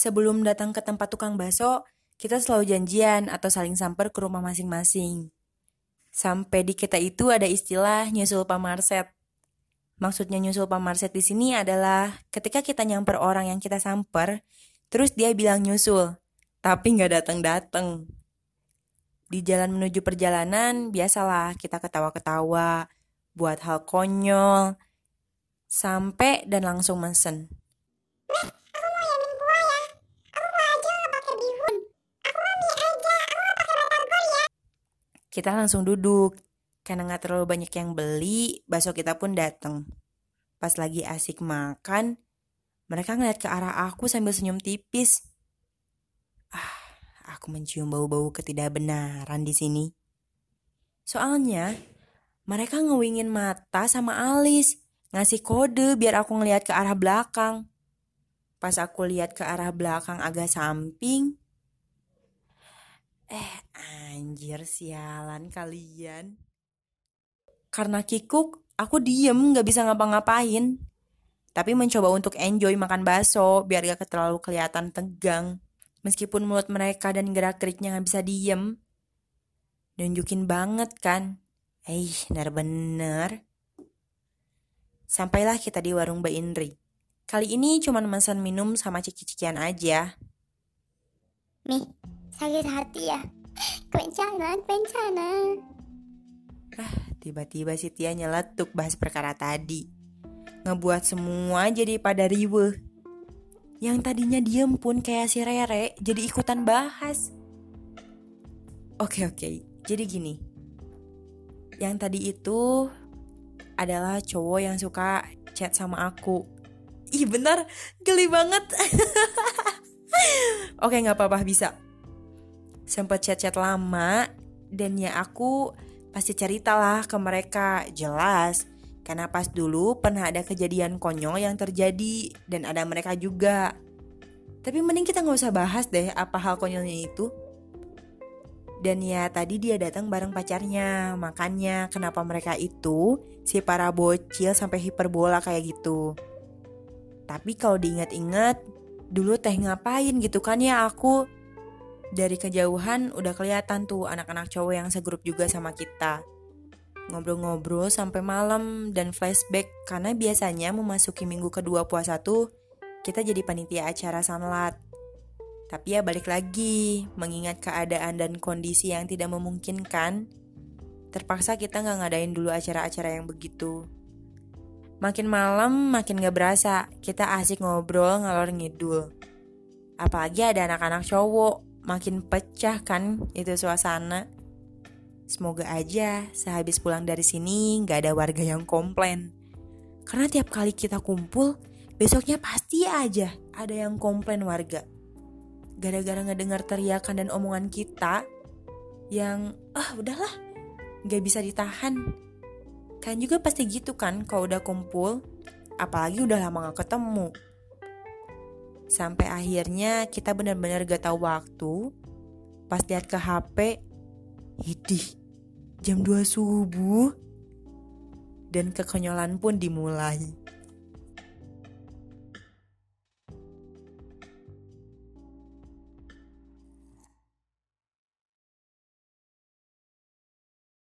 Sebelum datang ke tempat tukang bakso, kita selalu janjian atau saling samper ke rumah masing-masing. Sampai di kita itu ada istilah nyusul pamarset. Maksudnya nyusul pamarset di sini adalah ketika kita nyamper orang yang kita samper, terus dia bilang nyusul, tapi nggak datang-datang. Di jalan menuju perjalanan, biasalah kita ketawa-ketawa, buat hal konyol, sampai dan langsung mesen. Kita langsung duduk, karena nggak terlalu banyak yang beli, bakso kita pun datang. Pas lagi asik makan, mereka ngeliat ke arah aku sambil senyum tipis. Ah, aku mencium bau-bau ketidakbenaran di sini. Soalnya, mereka ngewingin mata sama alis, ngasih kode biar aku ngeliat ke arah belakang. Pas aku lihat ke arah belakang agak samping, eh anjir sialan kalian. Karena kikuk, aku diem gak bisa ngapa-ngapain. Tapi mencoba untuk enjoy makan bakso biar gak terlalu kelihatan tegang. Meskipun mulut mereka dan gerak-geriknya gak bisa diem. Nunjukin banget kan. Eh, bener-bener. Sampailah kita di warung Mbak Indri. Kali ini cuma pesan minum sama ciki-cikian aja. Mi, sakit hati ya? Kencana, kencana. Ah, tiba-tiba si Tia nyeletuk bahas perkara tadi. Ngebuat semua jadi pada riwe. Yang tadinya diem pun kayak si Rere jadi ikutan bahas. Oke oke, jadi gini. Yang tadi itu adalah cowok yang suka chat sama aku. Ih bener, geli banget. Oke nggak apa-apa bisa. Sempet chat-chat lama dan ya aku pasti ceritalah ke mereka jelas. Karena pas dulu pernah ada kejadian konyol yang terjadi dan ada mereka juga. Tapi mending kita nggak usah bahas deh apa hal konyolnya itu. Dan ya tadi dia datang bareng pacarnya, makanya kenapa mereka itu si para bocil sampai hiperbola kayak gitu. Tapi kalau diingat-ingat, dulu teh ngapain gitu kan ya aku dari kejauhan udah kelihatan tuh anak-anak cowok yang segrup juga sama kita. Ngobrol-ngobrol sampai malam dan flashback karena biasanya memasuki minggu kedua puasa tuh kita jadi panitia acara sanlat. Tapi ya balik lagi, mengingat keadaan dan kondisi yang tidak memungkinkan, terpaksa kita nggak ngadain dulu acara-acara yang begitu. Makin malam makin gak berasa, kita asik ngobrol ngalor ngidul. Apalagi ada anak-anak cowok, makin pecah kan itu suasana. Semoga aja sehabis pulang dari sini gak ada warga yang komplain. Karena tiap kali kita kumpul, besoknya pasti aja ada yang komplain warga gara-gara ngedengar teriakan dan omongan kita yang ah udahlah nggak bisa ditahan kan juga pasti gitu kan kalau udah kumpul apalagi udah lama gak ketemu sampai akhirnya kita benar-benar gak tahu waktu. Pas lihat ke HP hidih jam 2 subuh. Dan kekonyolan pun dimulai